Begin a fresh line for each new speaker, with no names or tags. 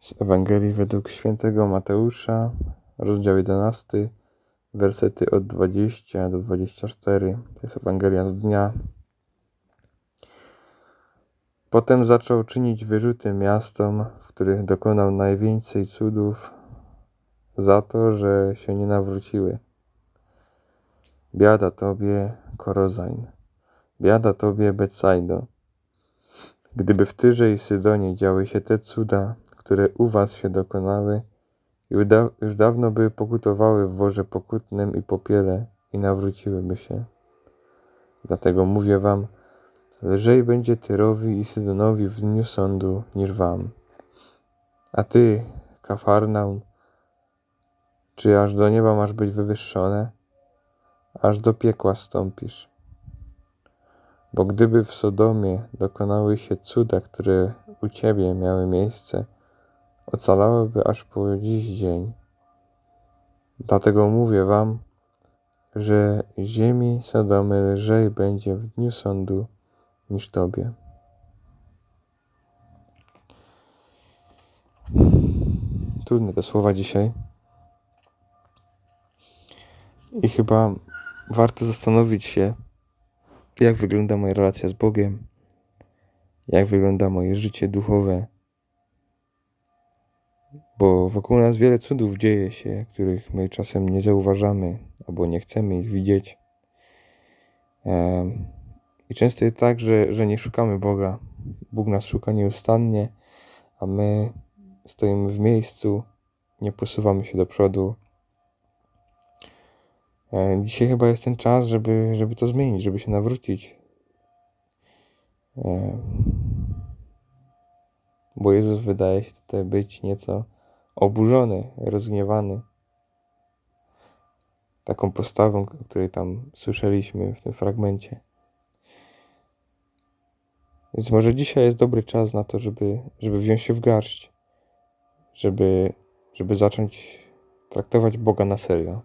Z Ewangelii według świętego Mateusza, rozdział 11, wersety od 20 do 24. To jest Ewangelia z dnia. Potem zaczął czynić wyrzuty miastom, w których dokonał najwięcej cudów, za to, że się nie nawróciły. Biada tobie, Korozain. Biada tobie, Betsaido. Gdyby w Tyrze i Sydonie działy się te cuda, które u was się dokonały, już, da, już dawno by pokutowały w worze pokutnym i popiele i nawróciłyby się. Dlatego mówię wam, lżej będzie Tyrowi i Sydonowi w dniu sądu niż wam. A ty, Kafarnaum, czy aż do nieba masz być wywyższone? Aż do piekła stąpisz. Bo gdyby w Sodomie dokonały się cuda, które u ciebie miały miejsce, ocalałyby aż po dziś dzień. Dlatego mówię wam, że ziemi Sodomy lżej będzie w dniu sądu niż tobie. Trudne te słowa dzisiaj. I chyba warto zastanowić się, jak wygląda moja relacja z Bogiem, jak wygląda moje życie duchowe, bo wokół nas wiele cudów dzieje się, których my czasem nie zauważamy albo nie chcemy ich widzieć. I często jest tak, że, że nie szukamy Boga. Bóg nas szuka nieustannie, a my stoimy w miejscu, nie posuwamy się do przodu. Dzisiaj chyba jest ten czas, żeby, żeby to zmienić, żeby się nawrócić. Bo Jezus wydaje się tutaj być nieco oburzony, rozgniewany taką postawą, o której tam słyszeliśmy w tym fragmencie. Więc może dzisiaj jest dobry czas na to, żeby, żeby wziąć się w garść, żeby, żeby zacząć traktować Boga na serio.